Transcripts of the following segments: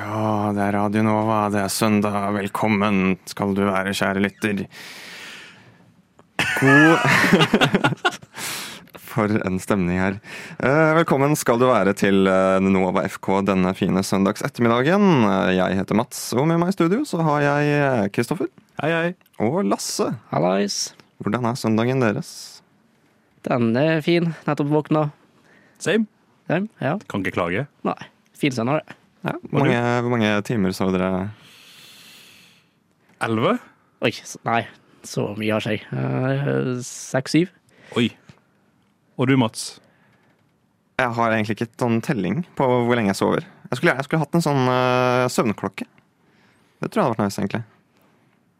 Ja, det er Radio Nova, det er søndag. Velkommen skal du være, kjære lytter. God For en stemning her. Eh, Velkommen skal du være til eh, Nova FK denne fine søndags ettermiddagen. Eh, Jeg heter Mats, og med meg i studio så har jeg Kristoffer Hei, hei. og Lasse. Hallais. Hvordan er søndagen deres? Den er fin. Nettopp våkna. Same. Same ja. Kan ikke klage. Nei. Fin søndag, det. Ja, hvor, mange, hvor mange timer sov dere? Elleve? Oi, nei. Så mye har seg. Eh, Seks-syv. Oi. Og du, Mats? Jeg har egentlig ikke sånn telling på hvor lenge jeg sover. Jeg skulle, jeg skulle hatt en sånn uh, søvnklokke. Det tror jeg hadde vært nice, egentlig.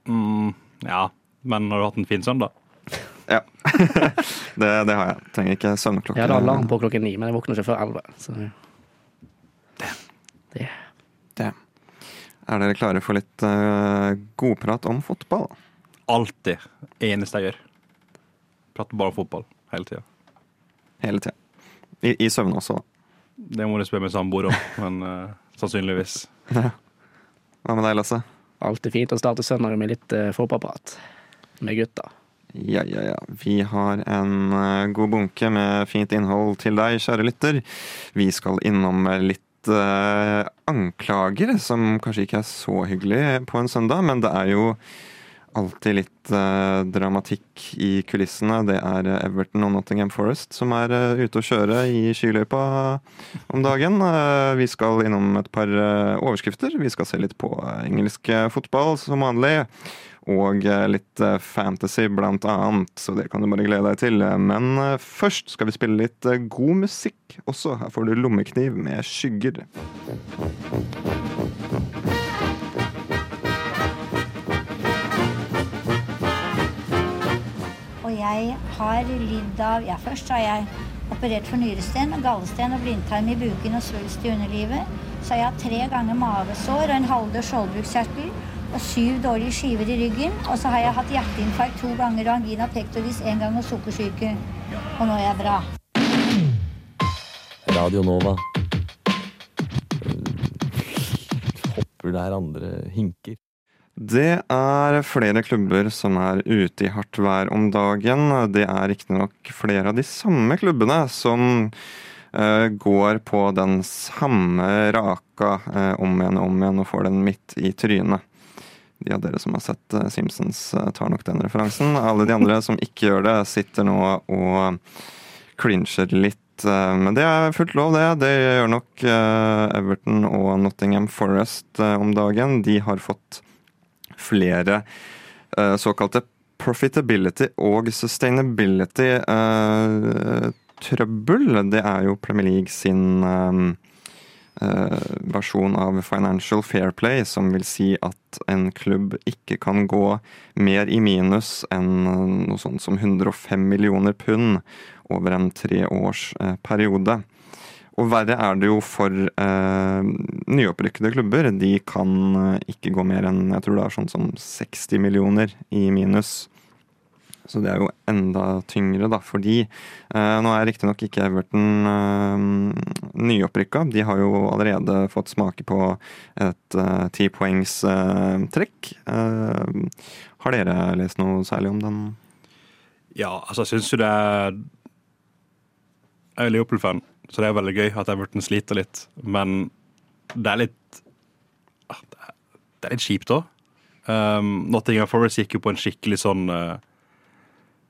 Mm, ja, men har du hatt en fin søndag? Ja. det, det har jeg. Trenger ikke søvnklokke. Jeg hadde alarm på klokken ni, men jeg våkner ikke før elleve. Så det Det. Er dere klare for litt uh, godprat om fotball? Alltid. Eneste jeg gjør. Prater bare om fotball hele tida. Hele tida. I, I søvne også, da. Det må du spørre min samboer om, men uh, sannsynligvis. Hva med deg, Lasse? Alltid fint å starte søndagen med litt uh, fotballprat med gutta. Ja, ja, ja. Vi har en god bunke med fint innhold til deg, kjære lytter. Vi skal innom litt anklager, som kanskje ikke er så hyggelig på en søndag, men det er jo alltid litt eh, dramatikk i kulissene. Det er eh, Everton og Nottingham Forest som er uh, ute å kjøre i skiløypa om dagen. Uh, vi skal innom et par eh, overskrifter. Vi skal se litt på eh, engelsk eh, fotball som vanlig. Og eh, litt eh, fantasy blant annet, så det kan du bare glede deg til. Men eh, først skal vi spille litt god musikk også. Her får du Lommekniv med skygger. Og jeg har lidd av Ja, først har jeg operert for nyresten, gallesten og blindtarm i buken og svulst i underlivet. Så jeg har tre ganger mavesår og en halvdød skjoldbruskkjertel og syv dårlige skiver i ryggen. Og så har jeg hatt hjerteinfarkt to ganger og angina pectoris én gang og sukkersyke. Og nå er jeg bra. Radio Nova. Hopper der andre hinker. Det er flere klubber som er ute i hardt vær om dagen. Det er riktignok flere av de samme klubbene som uh, går på den samme raka uh, om igjen og om igjen og får den midt i trynet. De av dere som har sett eh, Simpsons, eh, tar nok den referansen. Alle de andre som ikke gjør det, sitter nå og clincher litt. eh, Men det er fullt lov, det. Det gjør nok Everton og Nottingham Forest om dagen. De har fått flere såkalte profitability og sustainability eh, trøbbel. Det er jo Premier League sin versjon av Financial Fair Play, som vil si at en klubb ikke kan gå mer i minus enn noe sånt som 105 millioner pund over en treårsperiode. periode. Og verre er det jo for eh, nyopprykkede klubber. De kan eh, ikke gå mer enn jeg tror det er sånn som 60 millioner i minus. Så det er jo enda tyngre da, fordi. Eh, nå er riktignok ikke Everton eh, nyopprykka. De har jo allerede fått smake på et tipoengstrekk. tipoengs eh, trekk. Eh, har dere lest noe særlig om den? Ja, altså, jeg syns jo det er Jeg er Liverpool-fan, så det er veldig gøy at Everton sliter litt. Men det er litt ah, Det er, litt kjipt òg. Um, Nottingham Forest gikk jo på en skikkelig sånn uh,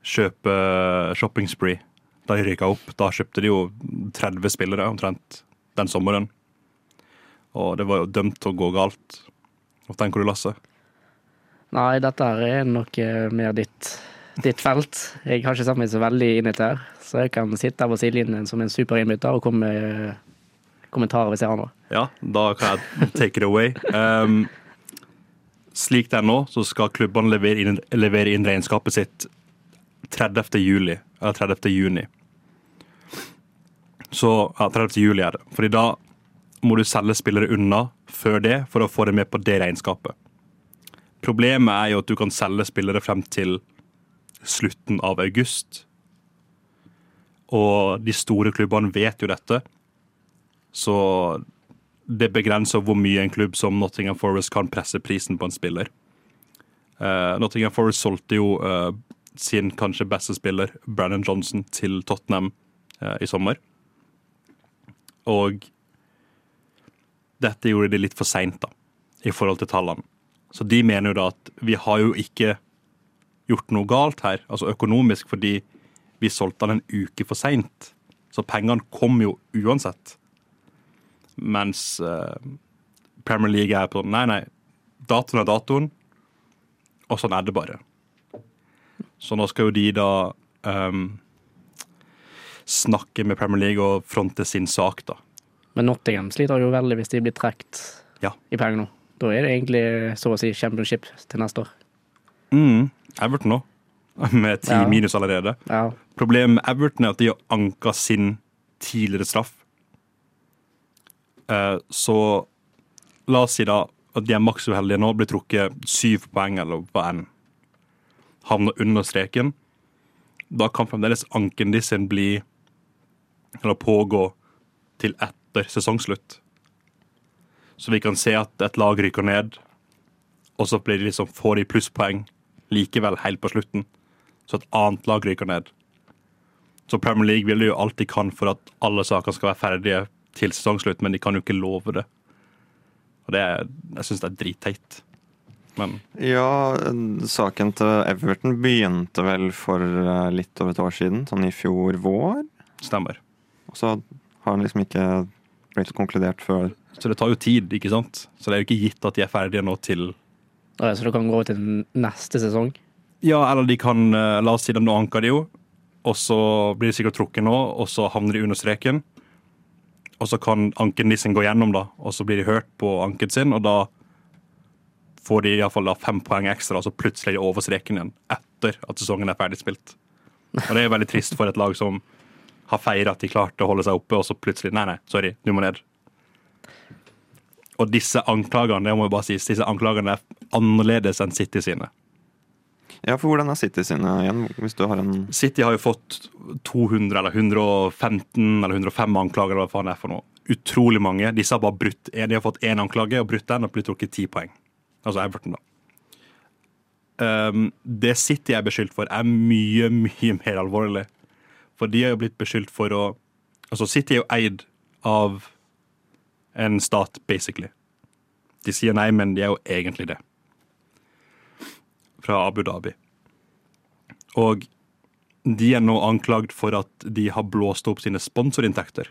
kjøpe shopping spree da de rykka opp. Da kjøpte de jo 30 spillere omtrent den sommeren. Og det var jo dømt til å gå galt. Hva tenker du, Lasse? Nei, dette er nok mer ditt, ditt felt. Jeg har ikke satt meg så veldig inn i dette her, så jeg kan sitte på sidelinjen som en superinnbytter og komme med kommentarer hvis jeg har noe. Ja, da kan jeg take it away. Um, slik det er nå, så skal klubbene levere inn, levere inn regnskapet sitt 30. juli, eller 30. juni. Så ja, 30. juli er det. Fordi da må du selge spillere unna før det for å få det med på det regnskapet. Problemet er jo at du kan selge spillere frem til slutten av august. Og de store klubbene vet jo dette. Så det begrenser hvor mye en klubb som Nottingham Forest kan presse prisen på en spiller. Uh, Nottingham Forest solgte jo eh, sin kanskje beste spiller, Brandon Johnson, til Tottenham eh, i sommer. Og dette gjorde de litt for seint, da, i forhold til tallene. Så de mener jo da at vi har jo ikke gjort noe galt her, altså økonomisk, fordi vi solgte han en uke for seint. Så pengene kom jo uansett. Mens eh, Premier League er på Nei, nei. Datoen er datoen, og sånn er det bare. Så nå skal jo de da um, snakke med Premier League og fronte sin sak, da. Men Nottingham sliter jo veldig hvis de blir trukket Ja. i penger nå. Da er det egentlig så å si championship til neste år. Mm, Everton nå, med ti Ja. minus allerede. Ja. Problemet med Everton er at de har anka sin tidligere straff. Eh, Så la oss si da at de er maks uheldige nå, blir trukket syv poeng eller hva enn. Havner under streken. Da kan fremdeles anken de sin bli eller pågå til etter sesongslutt. Så vi kan se at et lag rykker ned, og så de liksom, får de plusspoeng likevel helt på slutten. Så et annet lag rykker ned. Så Premier League vil jo alt de kan for at alle saker skal være ferdige til sesongslutt, men de kan jo ikke love det. Og det er, jeg syns det er dritteit. Men Ja, saken til Everton begynte vel for eh, litt over et år siden, sånn i fjor vår. stemmer. Og så har den liksom ikke blitt konkludert før Så det tar jo tid, ikke sant? Så det er jo ikke gitt at de er ferdige nå til Ja, Så det kan gå til neste sesong. Ja, eller de kan eh, La oss si dem nå anker de jo, og så blir de sikkert trukket nå, og så havner de under streken. Og så kan anken de sin gå gjennom, da, og så blir de hørt på anken sin, og da får de iallfall fem poeng ekstra, og så plutselig er de over streken igjen etter at sesongen er ferdig spilt. Og det er veldig trist for et lag som har feira at de klarte å holde seg oppe, og så plutselig Nei, nei, sorry, du må ned. Og disse anklagene det må jeg bare sies, disse anklagene er annerledes enn City sine. Ja, for hvordan er City sine igjen, hvis du har en City har jo fått 200 eller 115 eller 105 anklager, eller hva faen det er for noe. Utrolig mange. Disse har bare brutt De har fått én anklage og brutt den og blitt trukket ti poeng. Altså Everton, da. Um, det City er beskyldt for, er mye, mye mer alvorlig. For de er jo blitt beskyldt for å Altså, City er jo eid av en stat, basically. De sier nei, men de er jo egentlig det. Fra Abu Dhabi. Og de er nå anklagd for at de har blåst opp sine sponsorinntekter.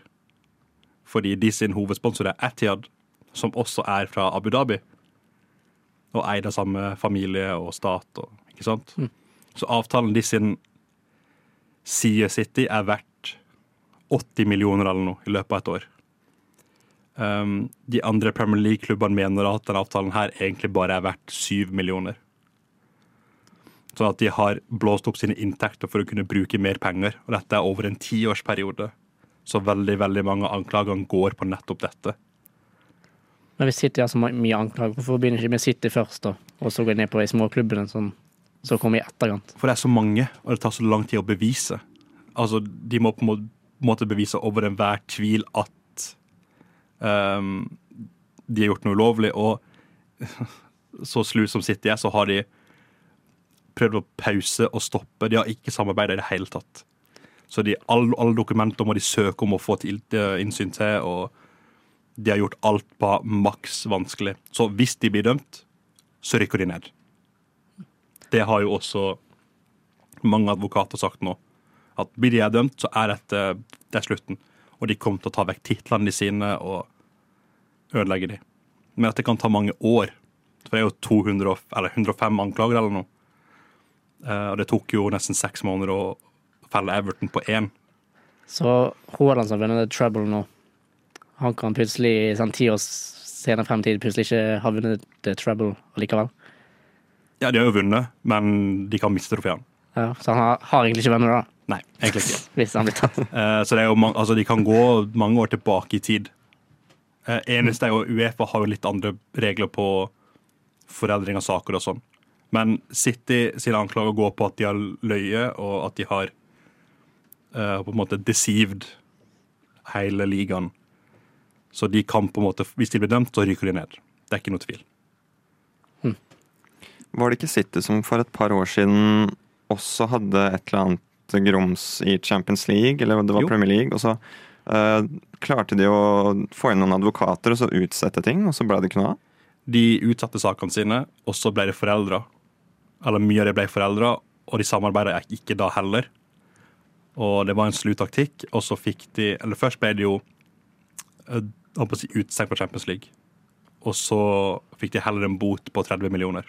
Fordi de sin hovedsponsor er Etihad, som også er fra Abu Dhabi. Og eid av samme familie og stat. Og, ikke sant? Så avtalen de sin sier City er verdt 80 millioner eller noe i løpet av et år. Um, de andre Premier League-klubbene mener at denne avtalen her egentlig bare er verdt 7 millioner. Sånn at de har blåst opp sine inntekter for å kunne bruke mer penger. Og dette er over en tiårsperiode. Så veldig veldig mange av anklagene går på nettopp dette. Men hvis City har så mye anklager, hvorfor begynner ikke med City først, da? Og så går ned på de småklubbene som, så kommer i etterkant? For det er så mange, og det tar så lang tid å bevise. Altså, De må på en måte bevise over enhver tvil at um, de har gjort noe ulovlig. Og så slu som City er, så har de prøvd å pause og stoppe. De har ikke samarbeidet i det hele tatt. Så de, alle, alle dokumenter må de søke om å få til, eh, innsyn til, og de har gjort alt på maks vanskelig. Så hvis de blir dømt, så rykker de ned. Det har jo også mange advokater sagt nå. At blir de dømt, så er dette det er slutten. Og de kommer til å ta vekk titlene de sine og ødelegge de. Men at det kan ta mange år. For det er jo 200, eller 105 anklager eller noe. Eh, Og det tok jo nesten seks måneder å felle Everton på én. Så Haaland som har The Trouble nå, han kan plutselig sånn ti års senere fremtid plutselig ikke ha vunnet The Trouble allikevel. Ja, de har jo vunnet, men de kan miste trofeene. Ja, så han har, har egentlig ikke vunnet, da, Nei, egentlig ikke. hvis han blir tatt. Eh, Så det er jo man, altså de kan gå mange år tilbake i tid. Eh, Eneste er jo Uefa har jo litt andre regler på foreldring av saker og sånn. Men City sine anklager går på at de har løyet, og at de har eh, på en måte deceived hele ligaen. Så de kan på en måte, hvis de blir dømt, så ryker de ned. Det er ikke noe tvil. Var det ikke City som for et par år siden også hadde et eller annet grums i Champions League, eller det var Jo. Premier League, og så Uh, klarte de å få inn noen advokater og så utsette ting, og så ble det ikke noe av? De utsatte sakene sine, og så ble det foreldre. Eller mye av det ble foreldre, og de samarbeida ikke da heller. Og det var en slu taktikk, og så fikk de Eller først ble det jo på å si, utestengt fra Champions League. Og så fikk de heller en bot på 30 millioner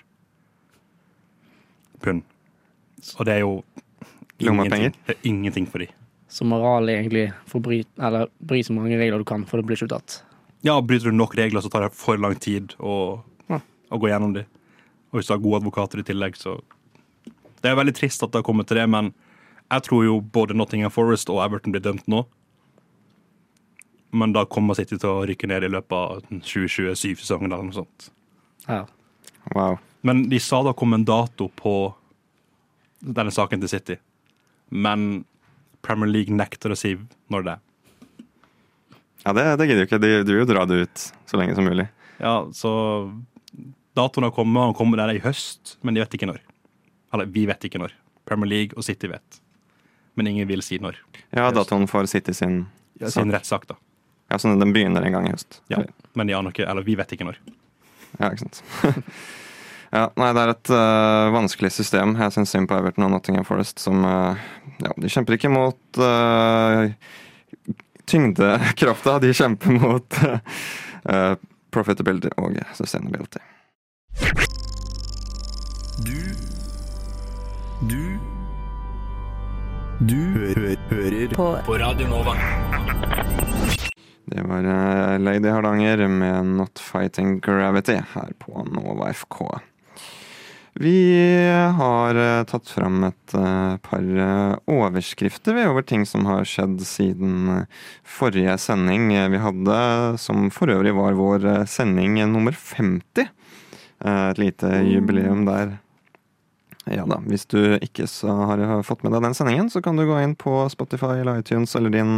pund. Og det er jo ingenting, det er ingenting for de. Så moral er egentlig for bry, eller bry så mange regler du kan, for det blir ikke tatt. Ja, Bryter du nok regler, så tar det for lang tid å, Ja. å gå gjennom de. Og hvis du har gode advokater i tillegg, så Det er veldig trist at det har kommet til det, men jeg tror jo både Nottingham Forest og Everton blir dømt nå. Men da kommer City til å rykke ned i løpet av 2027-sesongen eller noe sånt. Ja. Wow. Men de sa da kom en dato på denne saken til City. Men Premier League nekter å si når det er. Ja, det, det gidder jo ikke. De, du vil jo dra det ut så lenge som mulig. Ja, så datoen har kommet, og den kommer der i høst, men de vet ikke når. Eller vi vet ikke når. Premier League og City vet. Men ingen vil si når. Ja, datoen for City sin Sin rettssak, da. Ja, sånn at den begynner en gang i høst. Ja. Men de har ikke, eller vi vet ikke når. Ja, ikke sant. ja, nei, det er et uh, vanskelig system. Jeg syns synd på Everton og Nottingham Forest, som uh, Ja, de kjemper ikke mot uh, tyngdekrafta, de kjemper mot uh, profitability og sustainability. Du Du Du hø hører på. på Radio Nova. Det var øh, Lady Hardanger med 'Not Fighting Gravity' her på Nova FK. Vi har øh, tatt fram et øh, par overskrifter over ting som har skjedd siden forrige sending vi hadde, som for øvrig var vår sending nummer 50. Eh, Et lite jubileum der. Ja da, hvis du ikke så har fått med deg den sendingen, så kan du gå inn på Spotify eller iTunes eller din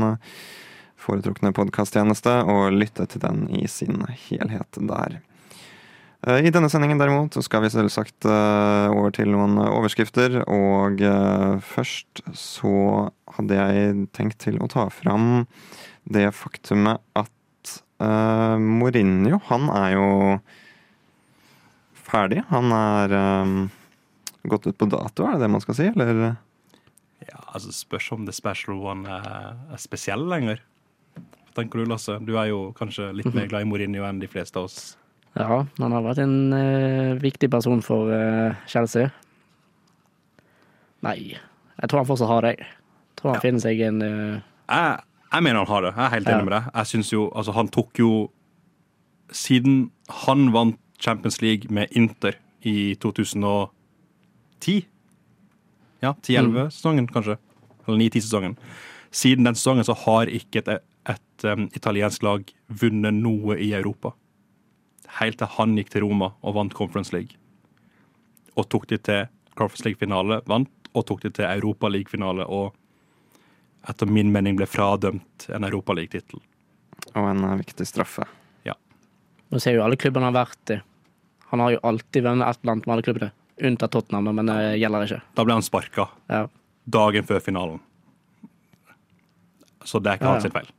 foretrukne podkasttjeneste og lytte til den i sin helhet der. Eh, I denne sendingen derimot skal vi selvsagt eh, over til noen overskrifter, og eh, først så hadde jeg tenkt til å ta fram det faktumet at uh, Mourinho, han er jo ferdig. Han er um, gått ut på dato, er det det man skal si, eller? Ja, altså Spørs om The Special One er spesiell lenger. Tenker du, Lasse? Du er jo kanskje litt mer glad i Mourinho enn de fleste av oss. Ja, han har vært en uh, viktig person for uh, Chelsea. Nei, jeg tror han fortsatt har det. Jeg tror han finner seg en uh... Jeg, jeg mener han har det. Jeg er helt Ja. enig med deg. Jeg synes jo, altså Han tok jo Siden han vant Champions League med Inter i 2010 Ja, 10-11-sesongen, kanskje. Eller 9-10-sesongen. Siden den sesongen så har ikke et, et um, italiensk lag vunnet noe i Europa. Helt til han gikk til Roma og vant Conference League. Og tok de til Conference League-finale, vant, og tok de til Europa League-finale og etter min mening ble fradømt en Europaliga-tittel. Og en eh, viktig straffe. Ja. Nå ser jo alle klubbene han har vært i. Han har jo alltid vunnet et eller annet med alle klubbene. Unntatt Tottenham, men det gjelder ikke. Da ble han sparka Ja. dagen før finalen. Så det er ikke Ja, hans feil.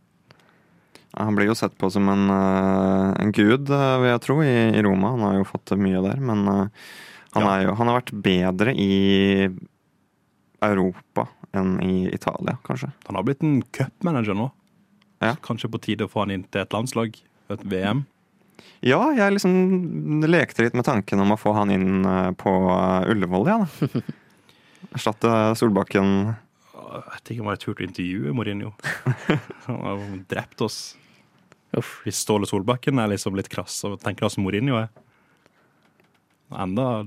Han blir jo sett på som en, eh, en gud, eh, vil jeg tro, i, i Roma. Han har jo fått mye der, men eh, han, Ja. jo, han har vært bedre i Europa enn i Italia, kanskje. Han har blitt en cupmanager nå. Ja. Kanskje på tide å få han inn til et landslag, et VM. Ja, jeg liksom lekte litt med tanken om å få han inn på Ullevål, ja. Erstatte Solbakken. Jeg vet ikke om jeg har turt å intervjue Mourinho. Han har drept oss. Uff. Hvis Ståle Solbakken er liksom litt krass og tenker hvordan Mourinho er. Enda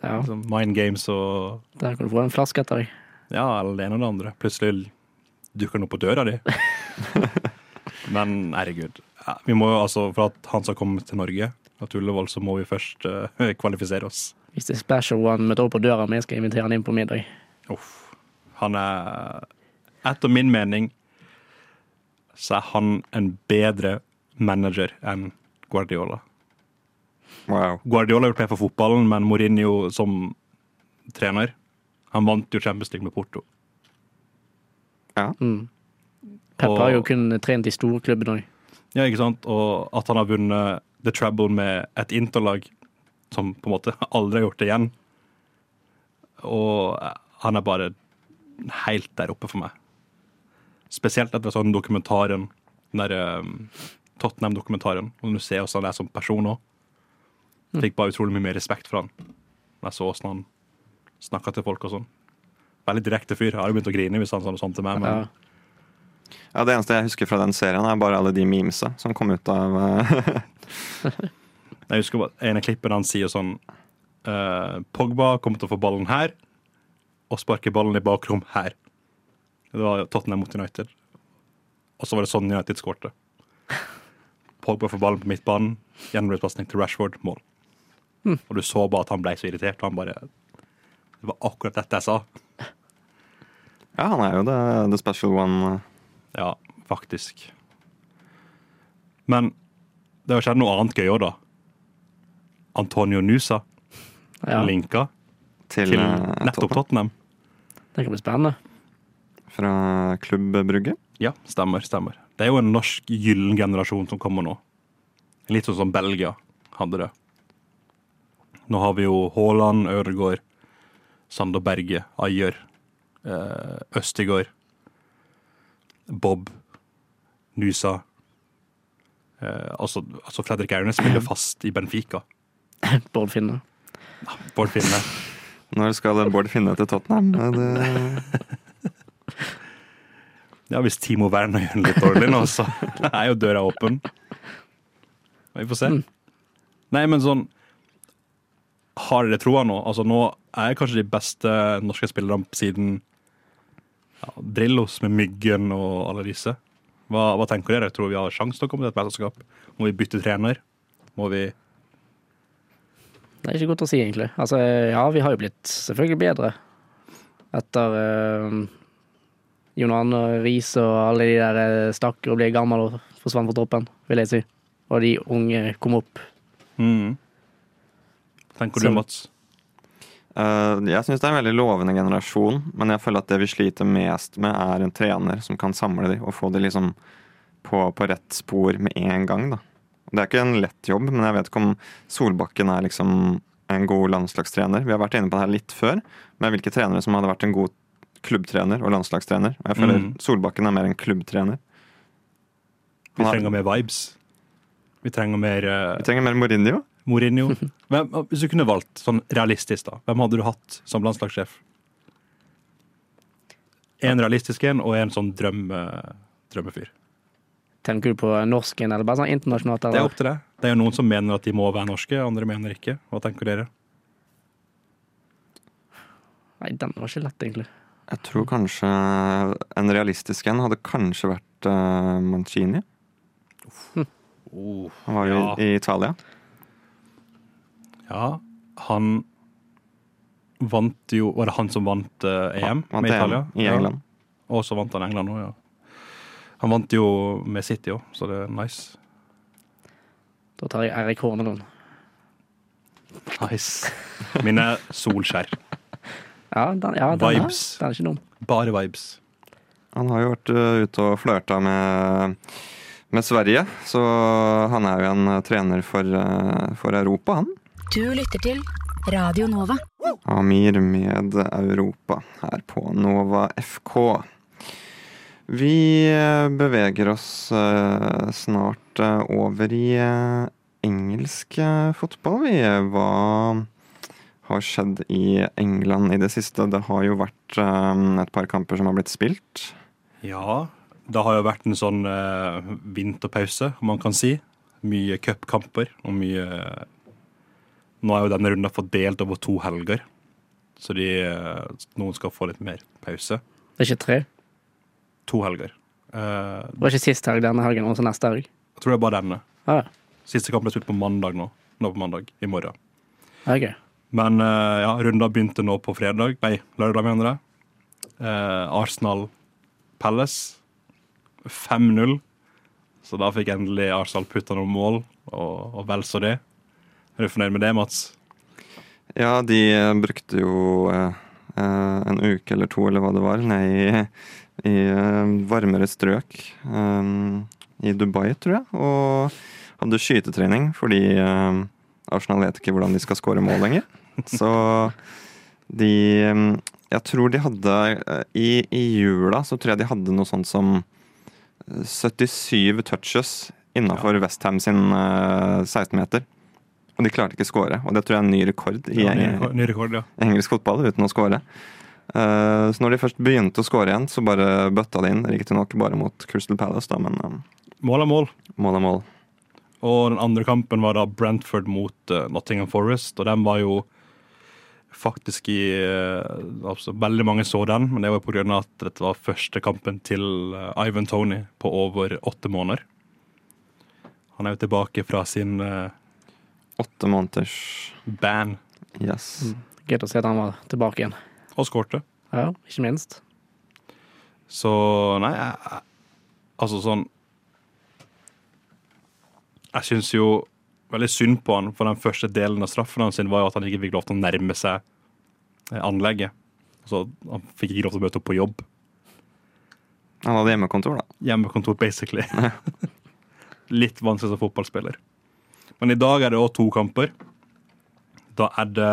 Ja, liksom, mind games og der kan du få en flaske etter deg. Ja, eller det ene og det andre. Plutselig dukker han opp på døra di. Men herregud. Ja, vi må jo altså, For at han skal komme til Norge, at Ullevål, så må vi først uh, kvalifisere oss. Hvis det er special one møter opp på døra mi, skal jeg invitere han inn på middag. Uff. Han er Etter min mening så er han en bedre manager enn Guardiola. Wow. Guardiola har gjort mer for fotballen, men Mourinho som trener Han vant jo Champions League med Porto. Mm. Pep Og- har jo kun trent i storklubben òg. Ja, ikke sant? Og at han har vunnet The Trouble med et interlag som på en måte aldri har gjort det igjen. Og han er bare helt der oppe for meg. Spesielt etter sånn dokumentaren, den der um, Tottenham-dokumentaren. Og du ser hvordan han er som person òg. Fikk bare utrolig mye mer respekt for han. Når jeg så hvordan han snakka til folk og sånn. Veldig direkte fyr. Jeg hadde begynt å grine hvis han sa noe sånt til meg. Men Ja. Ja, Det eneste jeg husker fra den serien, er bare alle de memesa som kom ut av eh, Jeg husker bare en av klippene han sier sånn eh, Pogba kommer til å få ballen her og sparke ballen i bakrom her. Det var Tottenham mot United. Og så var det sånn United skårte. Pogba får ballen på midtbanen, gjennombrudspasning til Rashford, mål. Og du så bare at han ble så irritert. Og han bare Det var akkurat dette jeg sa. Ja, han er jo the, the special one. Ja, faktisk. Men det har skjedd noe annet gøy òg, da. Antonio Nusa Ja, linka Til, til eh, nettopp Tottenham. Tottenham. det kan bli spennende. Fra Klubb Brugge. Ja, stemmer, stemmer. Det er jo en norsk gyllen generasjon som kommer nå. Litt sånn som Belgia hadde det. Nå har vi jo Haaland, Ødegaard, Sander Berge, Ayer, eh, Østigård, Bob, Nusa. Eh, altså, altså Fredrik Aune spiller fast i Benfica. Bård Finne. Bård Finne. Når skal Bård Finne til Tottenham? Det, Ja, hvis Timo Werner gjør det litt dårlig nå, så er jo døra åpen. Vi får se. Nei, men sånn Har dere troa nå? Altså, nå er jeg kanskje de beste norske spillerne siden ja, Drillos med Myggen og alle disse. Hva, hva tenker dere? Tror vi har sjanse til å komme til et mesterskap? Må vi bytte trener? Må vi Det er ikke godt å si, egentlig. Altså, ja, vi har jo blitt selvfølgelig bedre etter uh, Jon Arne Riis og alle de der stakk stakkar og ble gammel og forsvant fra troppen, vil jeg si. Og de unge kom opp. mm. Tenker Så- du, Mats? Uh, jeg syns det er en veldig lovende generasjon, men jeg føler at det vi sliter mest med, er en trener som kan samle de og få de liksom på, på rett spor med en gang. da. Det er ikke en lett jobb, men jeg vet ikke om Solbakken er liksom en god landslagstrener. Vi har vært inne på det her litt før, med hvilke trenere som hadde vært en god klubbtrener og landslagstrener. Og jeg føler Mm. Solbakken er mer en klubbtrener. Vi har- trenger mer vibes. Vi trenger mer uh... Vi trenger mer Mourinho. Mourinho. Hvem, hvis du kunne valgt, sånn realistisk, da, hvem hadde du hatt som landslagssjef? En realistisk en og en sånn drømme, drømmefyr. Tenker du på norsken, eller bare sånn internasjonalt? Det er opp til deg. Det er noen som mener at de må være norske, andre mener ikke. Hva tenker dere? Nei, den var ikke lett, egentlig. Jeg tror kanskje en realistisk en hadde kanskje vært uh, Mancini. Han var jo ja. i, i Italia. ja, han vant jo Var det han som vant uh, EM Vant med EM Italia? I England. Ja. Og så vant han England òg, ja. Han vant jo med City òg, så det er nice. Da tar jeg Erik Hornelund. Nice. Mine Solskjær. Ja, den, ja, den, er, Vibes. den er ikke dum. Bare vibes. Han har jo vært uh, ute og flørta med, med Sverige, så han er jo en uh, trener for, uh, for Europa, han. Du lytter til Radio Nova. Amir med Europa her på Nova FK. Vi beveger oss snart over i engelsk fotball, vi. Hva har skjedd i England i det siste? Det har jo vært um, et par kamper som har blitt spilt. Ja, det har jo vært en sånn eh, vinterpause, om man kan si. Mye cupkamper og mye Nå er jo denne runden fordelt over to helger, så de, eh, noen skal få litt mer pause. Det er ikke tre. To helger. Eh, Det var ikke sist helg denne helgen, også neste helg. jeg tror det er bare denne. Ah, Siste kamp ble spilt på mandag nå. Nå på mandag. I morgen. ja. Men eh, ja, runda begynte nå på fredag. Nei, lørdag, mener jeg. Eh, Arsenal Palace 5-0. Så da fikk endelig Arsenal putta noen mål, og, og vel så det. Er du fornøyd med det, Mats? Ja, de eh, brukte jo eh, eh, en uke eller to, eller hva det var, ned i, i varmere strøk eh, i Dubai, tror jeg, og hadde skytetrening fordi eh, Arsenal vet ikke hvordan de skal skåre mål lenger. Så de eh, Jeg tror de hadde eh, i, I jula så tror jeg de hadde noe sånt som 77 touches innafor Westham sin eh, 16-meter. Og de klarte ikke å skåre. Og det tror jeg er en ny rekord i Ja, ny, ny rekord, ja. engelsk fotball uten å. Eh, så når de først begynte å skåre igjen, så bare bøtta de inn. Riktignok bare mot Crystal Palace, da, men eh, Mål er mål. mål er mål. Og den andre kampen var da Brentford mot eh, Nottingham Forest, og den var jo faktisk i eh, altså, Veldig mange så den, men det var av at dette var første kampen til eh, Ivan Tony på over åtte måneder. Han er jo tilbake fra sin eh, Åtte måneders ban Yes. Gøy å se at han var tilbake igjen. og skårte. Ja, ikke minst. Så nei, jeg, altså sånn Jeg syns jo veldig synd på han, for den første delen av straffen hans var jo at han ikke fikk lov til å nærme seg eh, anlegget. Så han fikk ikke lov til å møte opp på jobb. Han hadde hjemmekontor, da. Hjemmekontor, basically. Litt vanskelig som fotballspiller. Men i dag er det òg to kamper. Da er det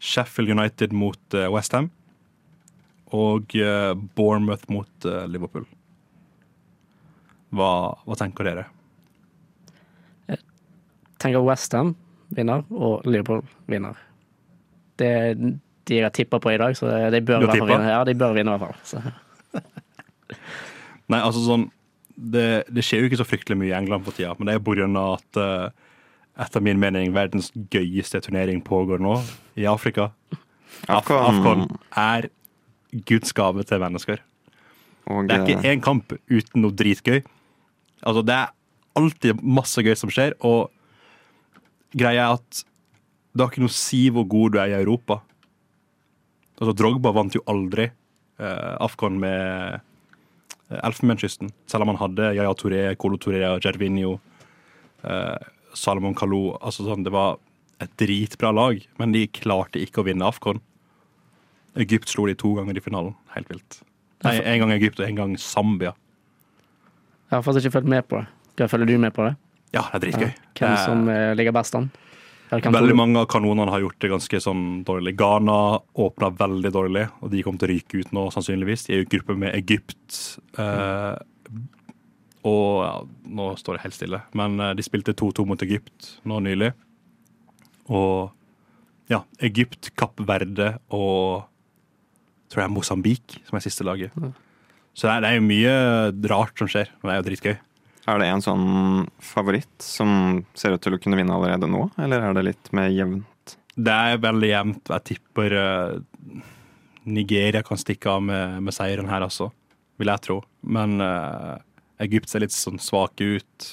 Sheffield United mot Westham West Ham og eh, Bournemouth mot eh, Liverpool. Hva, hva tenker dere? Tenker Westham vinner, og Liverpool vinner. Det er de jeg har tippa på i dag, så de bør, vinne. Ja, de bør vinne i hvert fall. Så. Nei, altså sånn det, det skjer jo ikke så fryktelig mye i England for tida, men det er av at uh, etter min mening verdens gøyeste turnering pågår nå, i Afrika. Af. Afcon er Guds gave til mennesker. Og, Det er ikke én kamp uten noe dritgøy. Altså, det er alltid masse gøy som skjer, og greia er at det har ikke noe å si hvor god du er i Europa. Altså, Drogba vant jo aldri eh, Afghan med eh, Elfenbenskysten, selv om han hadde Yaya Touré, Colo Touré Gervinho, eh, Salomon Kalou. Altså, sånn, det var et dritbra lag, men de klarte ikke å vinne Afghan. Egypt slo de to ganger i finalen. Helt vilt. Nei, En gang Egypt og en gang Zambia. Jeg har faktisk ikke fulgt med på det. Følger du med på det? Ja, det er dritgøy. Hvem er- som eh, ligger best an? Veldig mange av kanonene har gjort det ganske sånn dårlig. Ghana åpna veldig dårlig, og de kommer til å ryke ut nå, sannsynligvis. De er jo i gruppe med Egypt. Eh, og ja, nå står det helt stille, men eh, de spilte 2-2 mot Egypt nå nylig. Og ja, Egypt, Kapp Verde og tror jeg Mosambik som er siste laget. Så det er, det er jo mye rart som skjer, men det er jo dritgøy. Er det en sånn favoritt som ser ut til å kunne vinne allerede nå, eller er det litt mer jevnt? Det er veldig jevnt. Jeg tipper eh, Nigeria kan stikke av med, med seieren her, altså. Vil jeg tro. Men uh, Egypt ser litt sånn svake ut.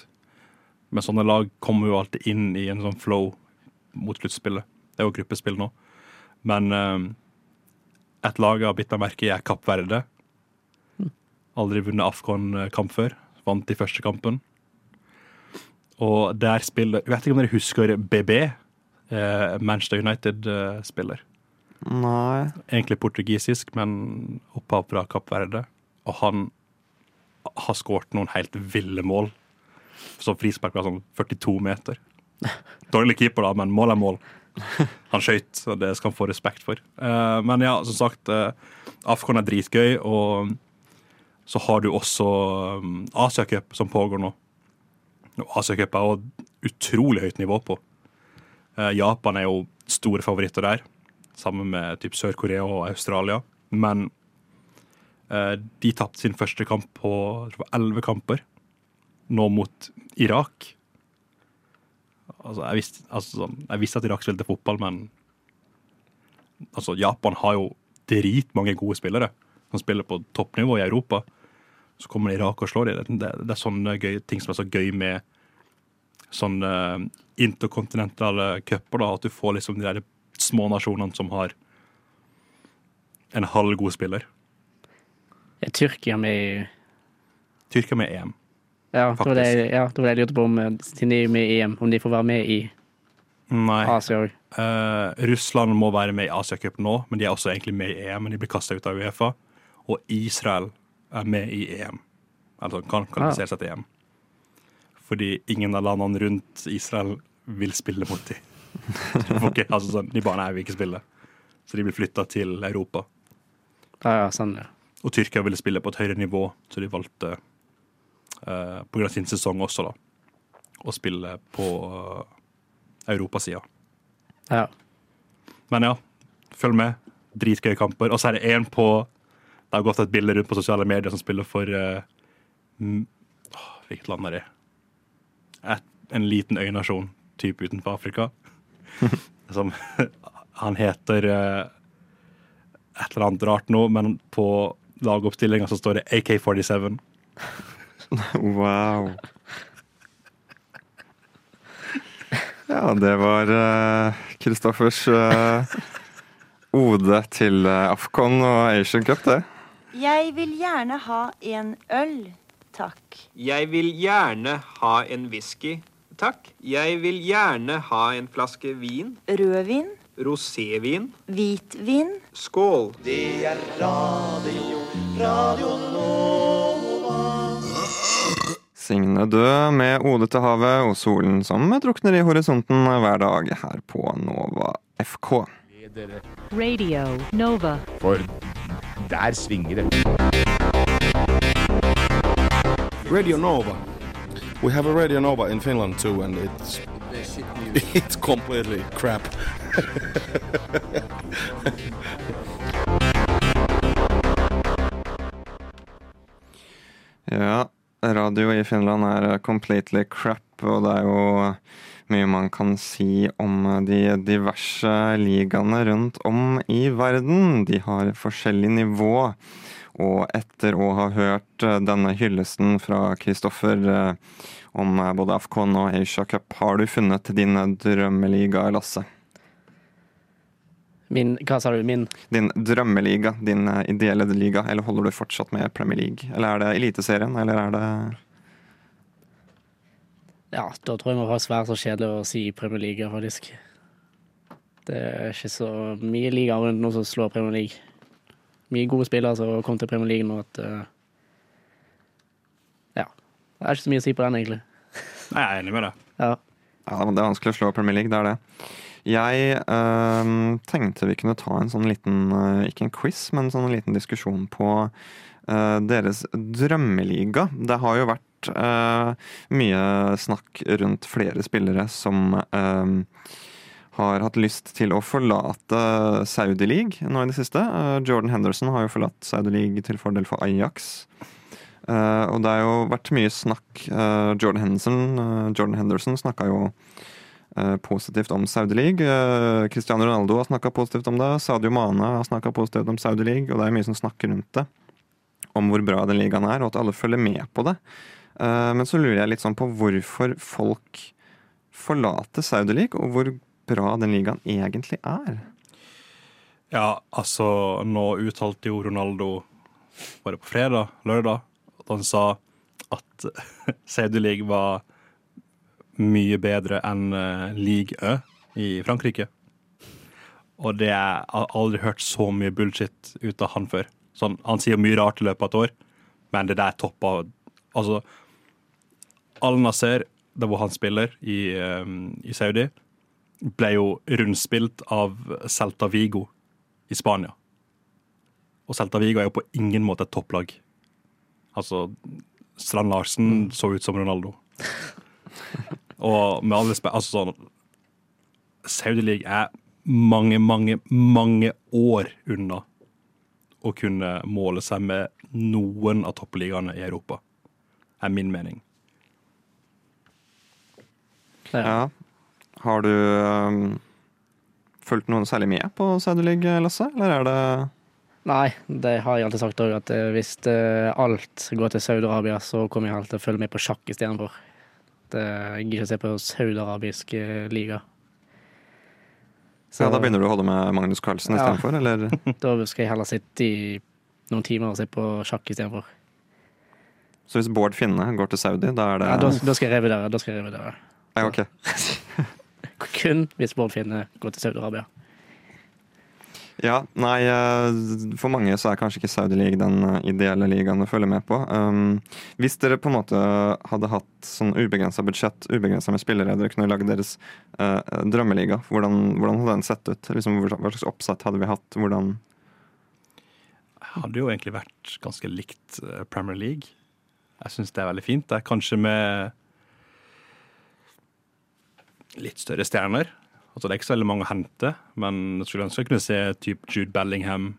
Men sånne lag kommer jo alltid inn i en sånn flow mot sluttspillet. Det er jo gruppespill nå. Men uh, et lag jeg har bitt meg merke i, er Kapp Verde. Aldri vunnet Afghan-kamp før. Vant i første kampen. Og der spiller Jeg vet ikke om dere husker BB? eh, Manchester United-spiller. Nei. Egentlig portugisisk, men opphav fra Kapp Verde. Og han har skåret noen helt ville mål. Som frispark fra sånn 42 meter. Dårlig keeper, da, men mål er mål. Han skøyt, og det skal han få respekt for. Eh, men ja, som sagt, eh, Afghan er dritgøy, og så har du også um, Asiacup som pågår nå. Asiacup er jo utrolig høyt nivå på. Eh, Japan er jo store favoritter der, sammen med typ Sør-Korea og Australia. Men eh, de tapte sin første kamp på elleve kamper, nå mot Irak. Altså, jeg visste, altså, sånn, jeg visste at Irak spilte fotball, men altså, Japan har jo dritmange gode spillere som spiller på toppnivå i Europa. Så kommer Irak og slår dem. Det, det er sånne gøy, ting som er så gøy med sånne interkontinentale cuper, da, at du får liksom de der små nasjonene som har en halv god spiller. Er Tyrkia med Tyrkia med EM. Ja, det var det, ja, det var det jeg lurte på om, eh, siden de er med i EM, om de får være med i Nei. Asia òg. Uh, Russland må være med i Asiacup nå, men de er også egentlig med i EM. Men de blir kasta ut av Uefa. Og Israel er med i EM. Altså kan kvalifisere seg til EM. Fordi ingen av landene rundt Israel vil spille mot dem. altså sånn, de barna her vil ikke spille. Så de blir flytta til Europa. Ja, ja, sånn, ja. Og Tyrkia ville spille på et høyere nivå, så de valgte, uh, på grunn av sin sesong også, da, å spille på uh, europasida. ja. Men ja, følg med. Dritgøye kamper. Og så er det én på Det har gått et bilde rundt på sosiale medier som spiller for uh, Hvilket land er det? Et, en liten øynasjon type utenfor Afrika. som Han heter uh, et eller annet rart nå, men på lagoppstillinga så står det AK-47. Wow. Ja, det var Kristoffers ode til uh, Afcon og Asian Cup, det. Jeg vil gjerne ha en øl, takk. Jeg vil gjerne ha en whisky, takk. Jeg vil gjerne ha en flaske vin. Rødvin, Rosévin. hvitvin. Skål. Det er radio, radio Nova. Signe død med ode til havet og solen som drukner i horisonten hver dag her på Nova FK. Radio Nova. For der svinger det. Radio Nova. We have a Radio Nova in Finland too, and it's it's completely crap. Ja, radio i Finland er completely crap, og det er jo mye man kan si om de diverse ligaene rundt om i verden. De har forskjellig nivå. Og etter å ha hørt denne hyllesten fra Kristoffer eh, om både Afcon og Asia Cup, har du funnet din drømmeliga, Lasse? Min Hva sa du? Min? Din drømmeliga, din eh, ideelle liga, eller holder du fortsatt med Premier League? Eller er det Eliteserien, eller er det Ja, da tror jeg må faktisk være så kjedelig å si Premier League, faktisk. Det er ikke så mye liga rundt nå som slår Premier League. Mye gode spillere som kom til Premier League nå at eh, Ja. Det er ikke så mye å si på den, egentlig. Nei, jeg er enig med deg. Ja. Ja, det er vanskelig å slå Premier League, det er det. Jeg øh, tenkte vi kunne ta en sånn liten, øh, ikke en quiz, men en sånn liten diskusjon på øh, deres drømmeliga. Det har jo vært øh, mye snakk rundt flere spillere som øhm, har hatt lyst til å forlate Saudi League nå i det siste. Uh, Jordan Henderson har jo forlatt Saudi League til fordel for Ajax. Og det har jo vært mye snakk. Jordan Henderson, Jordan Henderson snakka jo positivt om Saudi League. Cristiano Ronaldo har snakka positivt om det. Sadio Mane har snakka positivt om Saudi League, og det er mye som snakker rundt det. Om hvor bra den ligaen er, og at alle følger med på det. Men så lurer jeg litt sånn på hvorfor folk forlater Saudi League, og hvor bra den ligaen egentlig er. Ja, altså, nå uttalte jo Ronaldo Var det på fredag? Lørdag? At han sa at Saudi League var mye bedre enn Ligue Ø i Frankrike. Og det jeg har aldri hørt så mye bullshit ut av han før. Sånn, han sier mye rart i løpet av et år, men det der toppa Altså, Al Nasser, der hvor han spiller i, um, i Saudi, ble jo rundspilt av Celta Vigo i Spania. Og Celta Vigo er jo på ingen måte et topplag. Altså, Strand Larsen så ut som Ronaldo. Og med all respekt altså sånn Saudi League er mange, mange, mange år unna å kunne måle seg med noen av toppligaene i Europa, er min mening. Ja. Har du um, fulgt noen særlig med på Saudi Lasse? Eller er det Nei, det har jeg alltid sagt òg, at eh, hvis eh, alt går til Saudi-Arabia, så kommer jeg alltid til å følge med på sjakk istedenfor. Jeg gidder ikke å se på saudi-arabisk eh, liga. Så, ja, Da begynner du å holde med Magnus Carlsen Ja. istedenfor, eller? Da skal jeg heller sitte i noen timer og se på sjakk istedenfor. Så hvis Bård Finne går til Saudi, da er det Ja, da, da skal jeg revidere. Da skal jeg revidere. Ja, ok. Kun hvis Bård Finne går til Saudi-Arabia. Ja, nei, eh, for mange så er kanskje ikke Saudi League den eh, ideelle ligaen å følge med på. Um, hvis dere på en måte hadde hatt sånn ubegrensa budsjett, ubegrensa med spillere, dere kunne lagd deres uh, drømmeliga, hvordan, hvordan hadde den sett ut? Liksom, hva slags oppsett hadde vi hatt? Hvordan hadde jo egentlig vært ganske likt Premier League. Jeg syns det er veldig fint. Det er kanskje med litt større stjerner. Altså, det er ikke så veldig mange å hente, men jeg skulle ønske jeg kunne se type Jude Bellingham,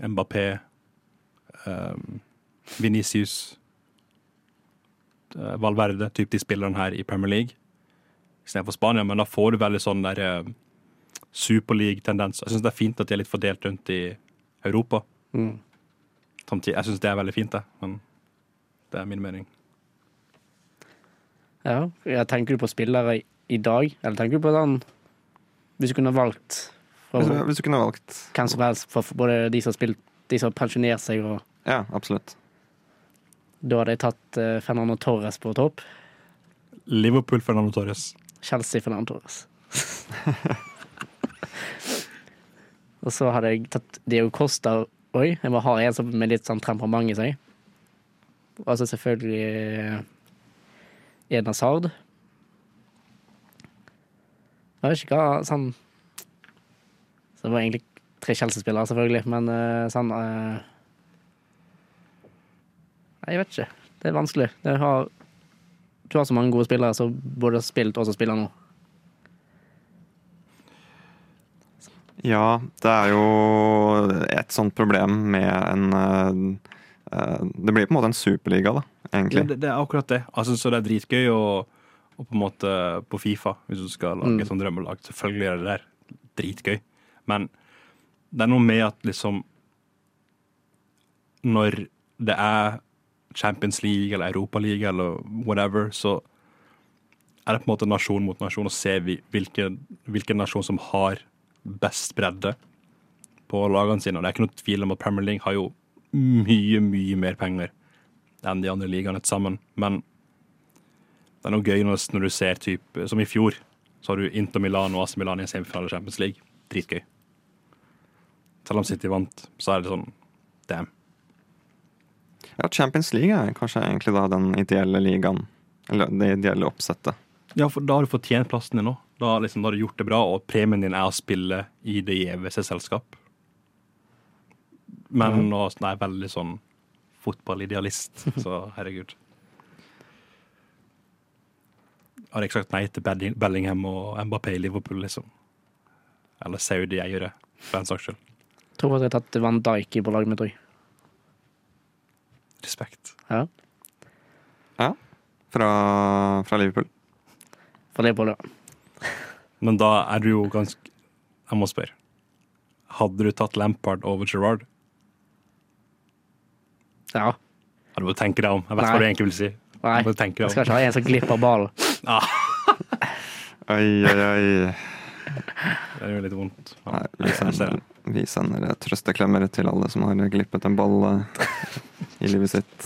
Mbappé, um, Venicius, uh, Valverde, typ de spillerne her i Premier League istedenfor Spania. Men da får du veldig sånn der uh, superleague-tendens. Jeg syns det er fint at de er litt fordelt rundt i Europa. Mm. Samtidig, jeg syns det er veldig fint, det. Men det er min mening. Ja, jeg tenker du på spillere i- dag, eller tenker du på den Hvis du kunne valgt fra, Hvis du- hvis du kunne valgt hvem som helst, for for både de som har spilt, de som har pensjonert seg, og Ja, absolutt. da hadde jeg tatt uh, Fernando Torres på topp. Liverpool Fernando Torres. Chelsea Fernando Torres. og så hadde jeg tatt Diego Costa òg. Jeg må ha en som med litt sånn temperament i seg. Og så selvfølgelig Edna Eden Jeg vet ikke hva sånn Så det var egentlig tre Chelsea-spillere, selvfølgelig, men eh, sånn eh, Nei, jeg vet ikke. Det er vanskelig. Det har, du har så mange gode spillere som både har spilt og som spiller nå. Ja, det er jo et sånt problem med en eh, Det blir på en måte en superliga, da, egentlig. Ja, det, det er akkurat det. Altså, så det er dritgøy å, å på en måte på Fifa, hvis du skal lage Mm. et sånt drømmelag. Selvfølgelig er det der dritgøy. Men det er noe med at liksom Når det er Champions League eller Europaliga eller whatever, så er det på en måte nasjon mot nasjon og se vi- hvilken, hvilken nasjon som har best bredde på lagene sine. Og det er ikke noe tvil om at Premier League har jo mye, mye mer penger enn de andre ligaene til sammen. Men det er noe gøy når, når du ser typ, som i fjor, så har du Inter Milan og AC Milan i en semifinale i Champions League. Dritgøy. Selv om City vant, så er det sånn damn. Ja, Champions League er kanskje egentlig da den ideelle ligaen. Eller det ideelle oppsettet. Ja, for da har du fortjent plassen din nå. Da, liksom, da har du gjort det bra, og premien din er å spille i det gjeveste selskap. Men Mhm. nå er jeg veldig sånn fotballidealist, så herregud. Har jeg sagt nei til Bellingham og Mbappé i Liverpool, liksom? Eller Saudi-eiere, for en saks skyld. Tror at jeg har tatt Van Dijk på laget mitt òg. Respekt. Ja. Ja. Fra, fra Liverpool. Fra Liverpool, ja. Men da er du jo ganske Jeg må spørre. Hadde du tatt Lampard over Gerrard? Ja. Ja, du må tenke deg om. Jeg vet Nei. hva du egentlig vil si. Nei, Du jeg skal ikke ha en som glipper ballen. Ah, Oi, oi, oi. det jo litt vondt. Ja, Nei, vi sender, det. vi sender trøsteklemmer til alle som har glippet en ball eh, i livet sitt.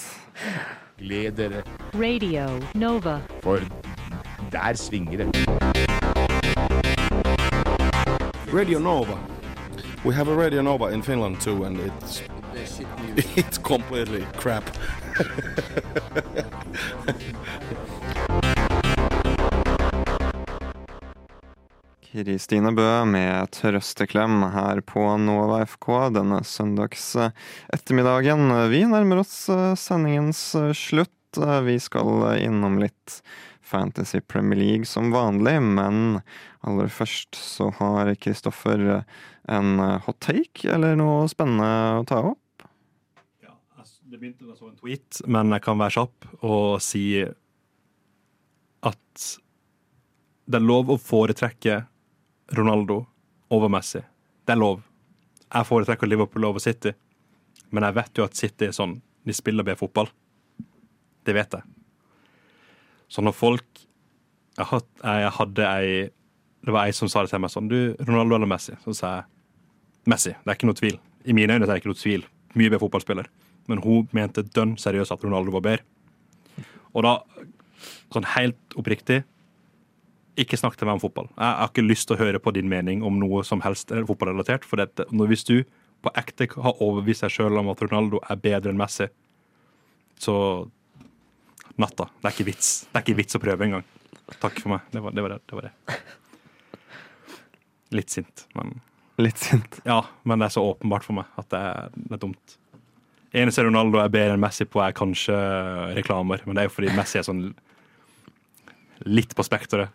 Gled dere, Radio Nova. for der svinger det. Radio Nova. We have a Radio Nova in Finland too, and it's it's completely crap. Kristine Bø med trøsteklem her på Nova FK denne søndags eh, ettermiddagen. Vi nærmer oss eh, sendingens eh, slutt. Vi skal innom litt Fantasy Premier League som vanlig, men aller først så har Kristoffer en hot take eller noe spennende å ta opp. Det begynte med som en tweet, men jeg kan være kjapp og si at det er lov å foretrekke Ronaldo over Messi. Det er lov. Jeg foretrekker Liverpool over City, men jeg vet jo at City er sånn. De spiller bedre fotball. Det vet jeg. Så når folk Jeg, had, jeg hadde ei Det var ei som sa det til meg sånn Du, Ronaldo eller Messi? Så sa jeg Messi. Det er ikke noe tvil. I mine øyne er det ikke noe tvil. Mye bedre fotballspiller. Men hun mente dønn seriøst at Ronaldo var bedre. Og da, sånn helt oppriktig, ikke snakk til meg om fotball. Jeg har ikke lyst til å høre på din mening om noe som helst er fotballrelatert. For dette, hvis du på ekte har overbevist deg sjøl om at Ronaldo er bedre enn Messi, så natta. Det er ikke vits. Det er ikke vits å prøve engang. Takk for meg. Det var det. Var det, det, var det. Litt sint, men Litt sint. Ja, men det er så åpenbart for meg at det er, det er dumt. Eneste Ronaldo er bedre enn Messi på, er kanskje reklamer. Men det er jo fordi Messi er sånn litt på spekteret.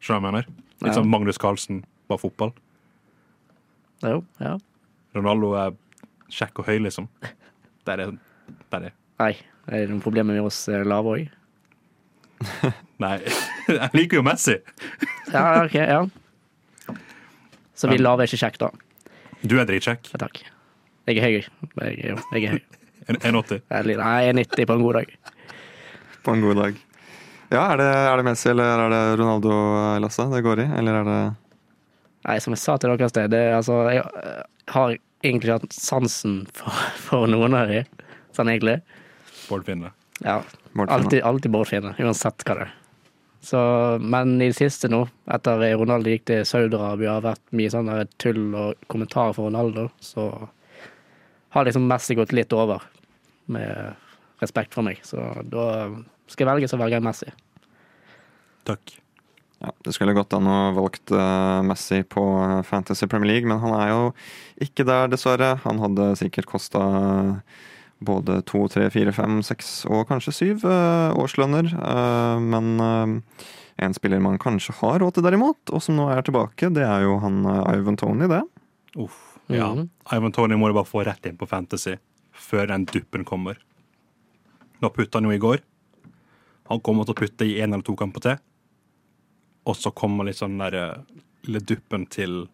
Skjønner du hva jeg mener? Litt Ja. sånn Magnus Carlsen, bare fotball. Jo, ja. Ronaldo er kjekk og høy, liksom. Det er det. det, er det. Nei, er det noen problemer med oss eh, lave òg? Nei, jeg liker jo Messi. Ja, OK, ja. Så vi lave er ikke kjekk, da. Du er dritkjekk. Ja, takk. Jeg er høy. Jeg, er- jeg er høy. 1,80. Jeg er litt- Nei, jeg er 90 på en god dag. På en god dag. Ja, er det, er det Messi eller er det Ronaldo, Lasse, det går i? Eller er det Nei, som jeg sa til dere i sted, det, altså, jeg eh, har egentlig hatt sansen for, for noen av de, sånn egentlig. Bård Finne. Ja, Bård alltid, alltid Bård Finne, uansett hva det er. Så, men i det siste nå, etter Ronaldo gikk til Saudi-Arabia, har vært mye sånn tull og kommentarer for Ronaldo, så har liksom Messi gått litt over, med respekt for meg. Så da skal jeg velge, så velger jeg Messi. Takk. Ja, Det skulle gått an å valgt eh, Messi på eh, Fantasy Premier League, men han er jo ikke der, dessverre. Han hadde sikkert kosta både to, tre, fire, fem, seks og kanskje syv eh, årslønner. Eh, men eh, en spiller man kanskje har råd til, derimot, og som nå er tilbake, det er jo han eh, Ivan Tony, det. Uff. Ja. Mhm. Ivan Tony må du bare få rett inn på Fantasy før den duppen kommer. Nå putta han jo i går. Han kommer til å putte i én eller to kamper til. Og så kommer litt sånn der eh, lille duppen til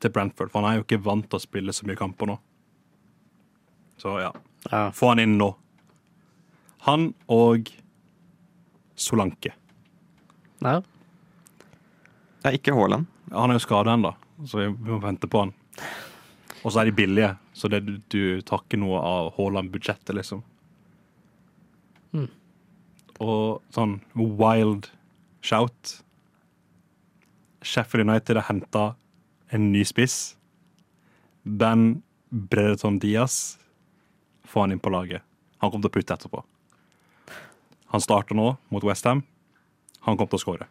til Brentford. For han er jo ikke vant til å spille så mye kamper nå. Så ja. Ja. Få han inn nå. Han og Solanke. Ja. Det er ikke Haaland. Han er jo skada ennå, så vi må vente på han. Og så er de billige, så det, du, du tar ikke noe av Haaland-budsjettet, liksom. Mm. Og sånn wild shout. Sheffield United har henta en ny spiss. Ben Brereton Diaz. får han inn på laget. Han kommer til å putte etterpå. Han starter nå mot Westham. Han kommer til å skåre.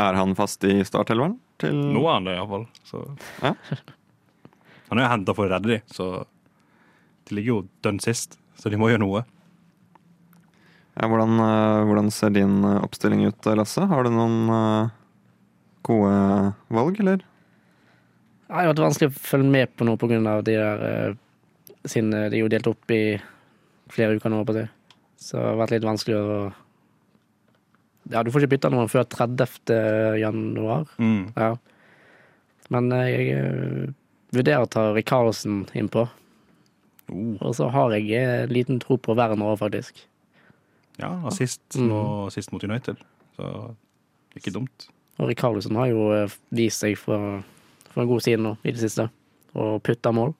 Er han fast i startelveren? Til Nå er han det, iallfall. Så. Ja. Han er jo henta for å redde de, så de ligger jo dønn sist. Så de må gjøre noe. Ja, hvordan, eh, hvordan ser din eh, oppstilling ut, Lasse? Har du noen eh, gode valg, eller? Det har vært vanskelig å følge med på noe av de der eh, Siden de er jo delt opp i flere uker nå, på det. Så det har vært litt vanskelig å Ja, du får ikke bytta noen før 30. januar. Mm. Ja. Men eh, jeg eh, vurderer å ta Rikarlsen innpå. Oh. Og så har jeg en liten tro på Werner òg, faktisk. Ja, assist Mm. sist mot United. Så ikke dumt. Og Rikarlsen har jo eh, vist seg for, for en god side nå i det siste, og putta mål.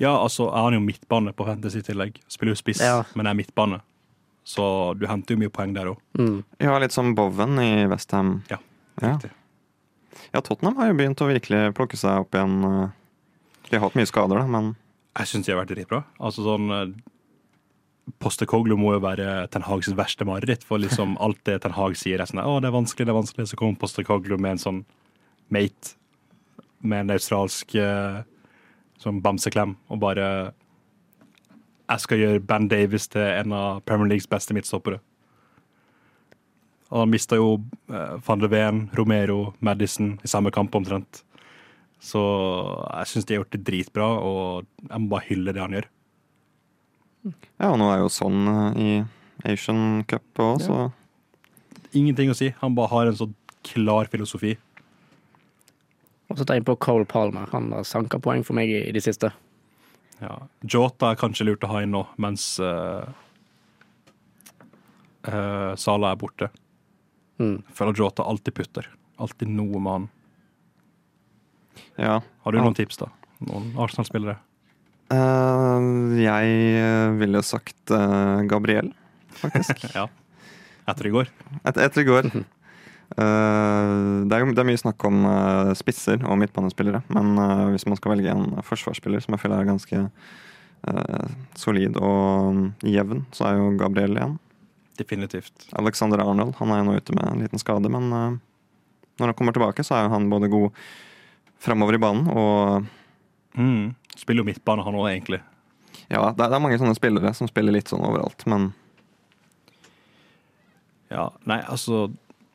Ja, altså, jeg har jo midtbane på Fantasy i tillegg. Spiller jo spiss, Ja. men er midtbane. Så du henter jo mye poeng der òg. Mm. Ja, litt som Bowen i Westham. Ja, ja. riktig. ja, Tottenham har jo begynt å virkelig plukke seg opp igjen. De har hatt mye skader, da, men Jeg syns de har vært dritbra. Altså sånn eh, Postekoglu må jo være Ten Hags verste mareritt, for liksom alt det Ten Hag sier, er sånn Å, det er vanskelig, det er vanskelig. Så kommer Postekoglu med en sånn mate med en australsk eh, sånn bamseklem og bare Jeg skal gjøre Ben Davies til en av Premier Leagues beste midtstoppere. Og han mista jo eh, van de Ven, Romero, Madison i samme kamp omtrent. Så jeg syns de har gjort det dritbra, og jeg må bare hylle det han gjør. ja, og nå er jo sånn eh, i Asian Cup òg, så Ingenting å si. Han bare har en så klar filosofi. Og så tar jeg på Cole Palmer. Han har sanka poeng for meg i, i det siste. Ja. Jota er kanskje lurt å ha inn nå, mens uh, Sala er borte. Mm. Jeg føler Jota alltid putter. Alltid noe med han. Ja. Har du noen tips, da? Noen Arsenal-spillere? Uh, jeg ville sagt uh, Gabriel, faktisk. ja. Etter i går. Et, etter i går. Uh, det, er det er mye snakk om uh, spisser og midtbanespillere, men uh, hvis man skal velge en forsvarsspiller som jeg føler er ganske eh, solid og jevn, så er jo Gabriel igjen. Definitivt. Alexander Arnold han er jo nå ute med en liten skade, men eh, når han kommer tilbake, så er han både god framover i banen og Mm. Spiller jo midtbane, han òg, egentlig. Ja, det er, det er mange sånne spillere som spiller litt sånn overalt, men Ja, nei, altså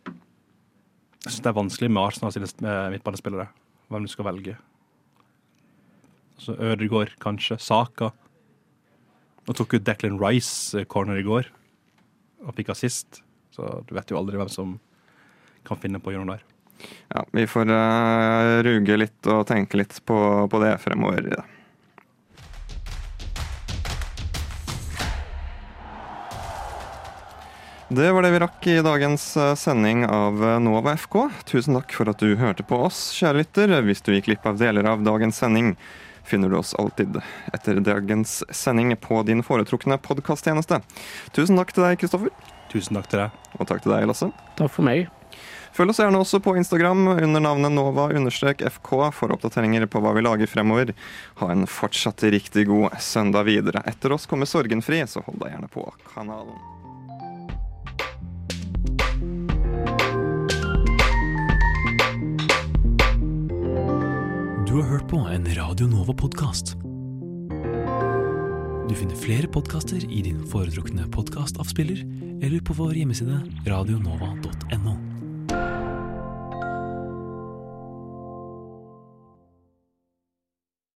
Jeg syns det er vanskelig med Arsenal sine eh, midtbanespillere. Hvem du skal velge. Altså Ødegaard, kanskje. Saka. Nå tok jo Declan Rice eh, corner i går og fikk assist, så du vet jo aldri hvem som kan finne på å gjøre noe der. Ja, vi får uh, ruge litt og tenke litt på, på det fremover. Det var det vi rakk i dagens eh, sending av eh, Nova FK. Tusen takk for at du hørte på oss, kjære lytter. Hvis du gikk glipp av deler av dagens sending, finner du oss alltid etter dagens sending på din foretrukne podkasttjeneste. Tusen takk til deg, Kristoffer. Tusen takk til deg. Og takk til deg, Lasse. Takk for meg. Følg oss gjerne også på Instagram under navnet nova-fk for oppdateringer på hva vi lager fremover. Ha en fortsatt riktig god søndag videre. Etter oss kommer Sorgenfri, så hold deg gjerne på kanalen. Du har hørt på en Radio Nova-podkast. Du finner flere podkaster i din foretrukne podkastavspiller eller på vår hjemmeside radionova.no.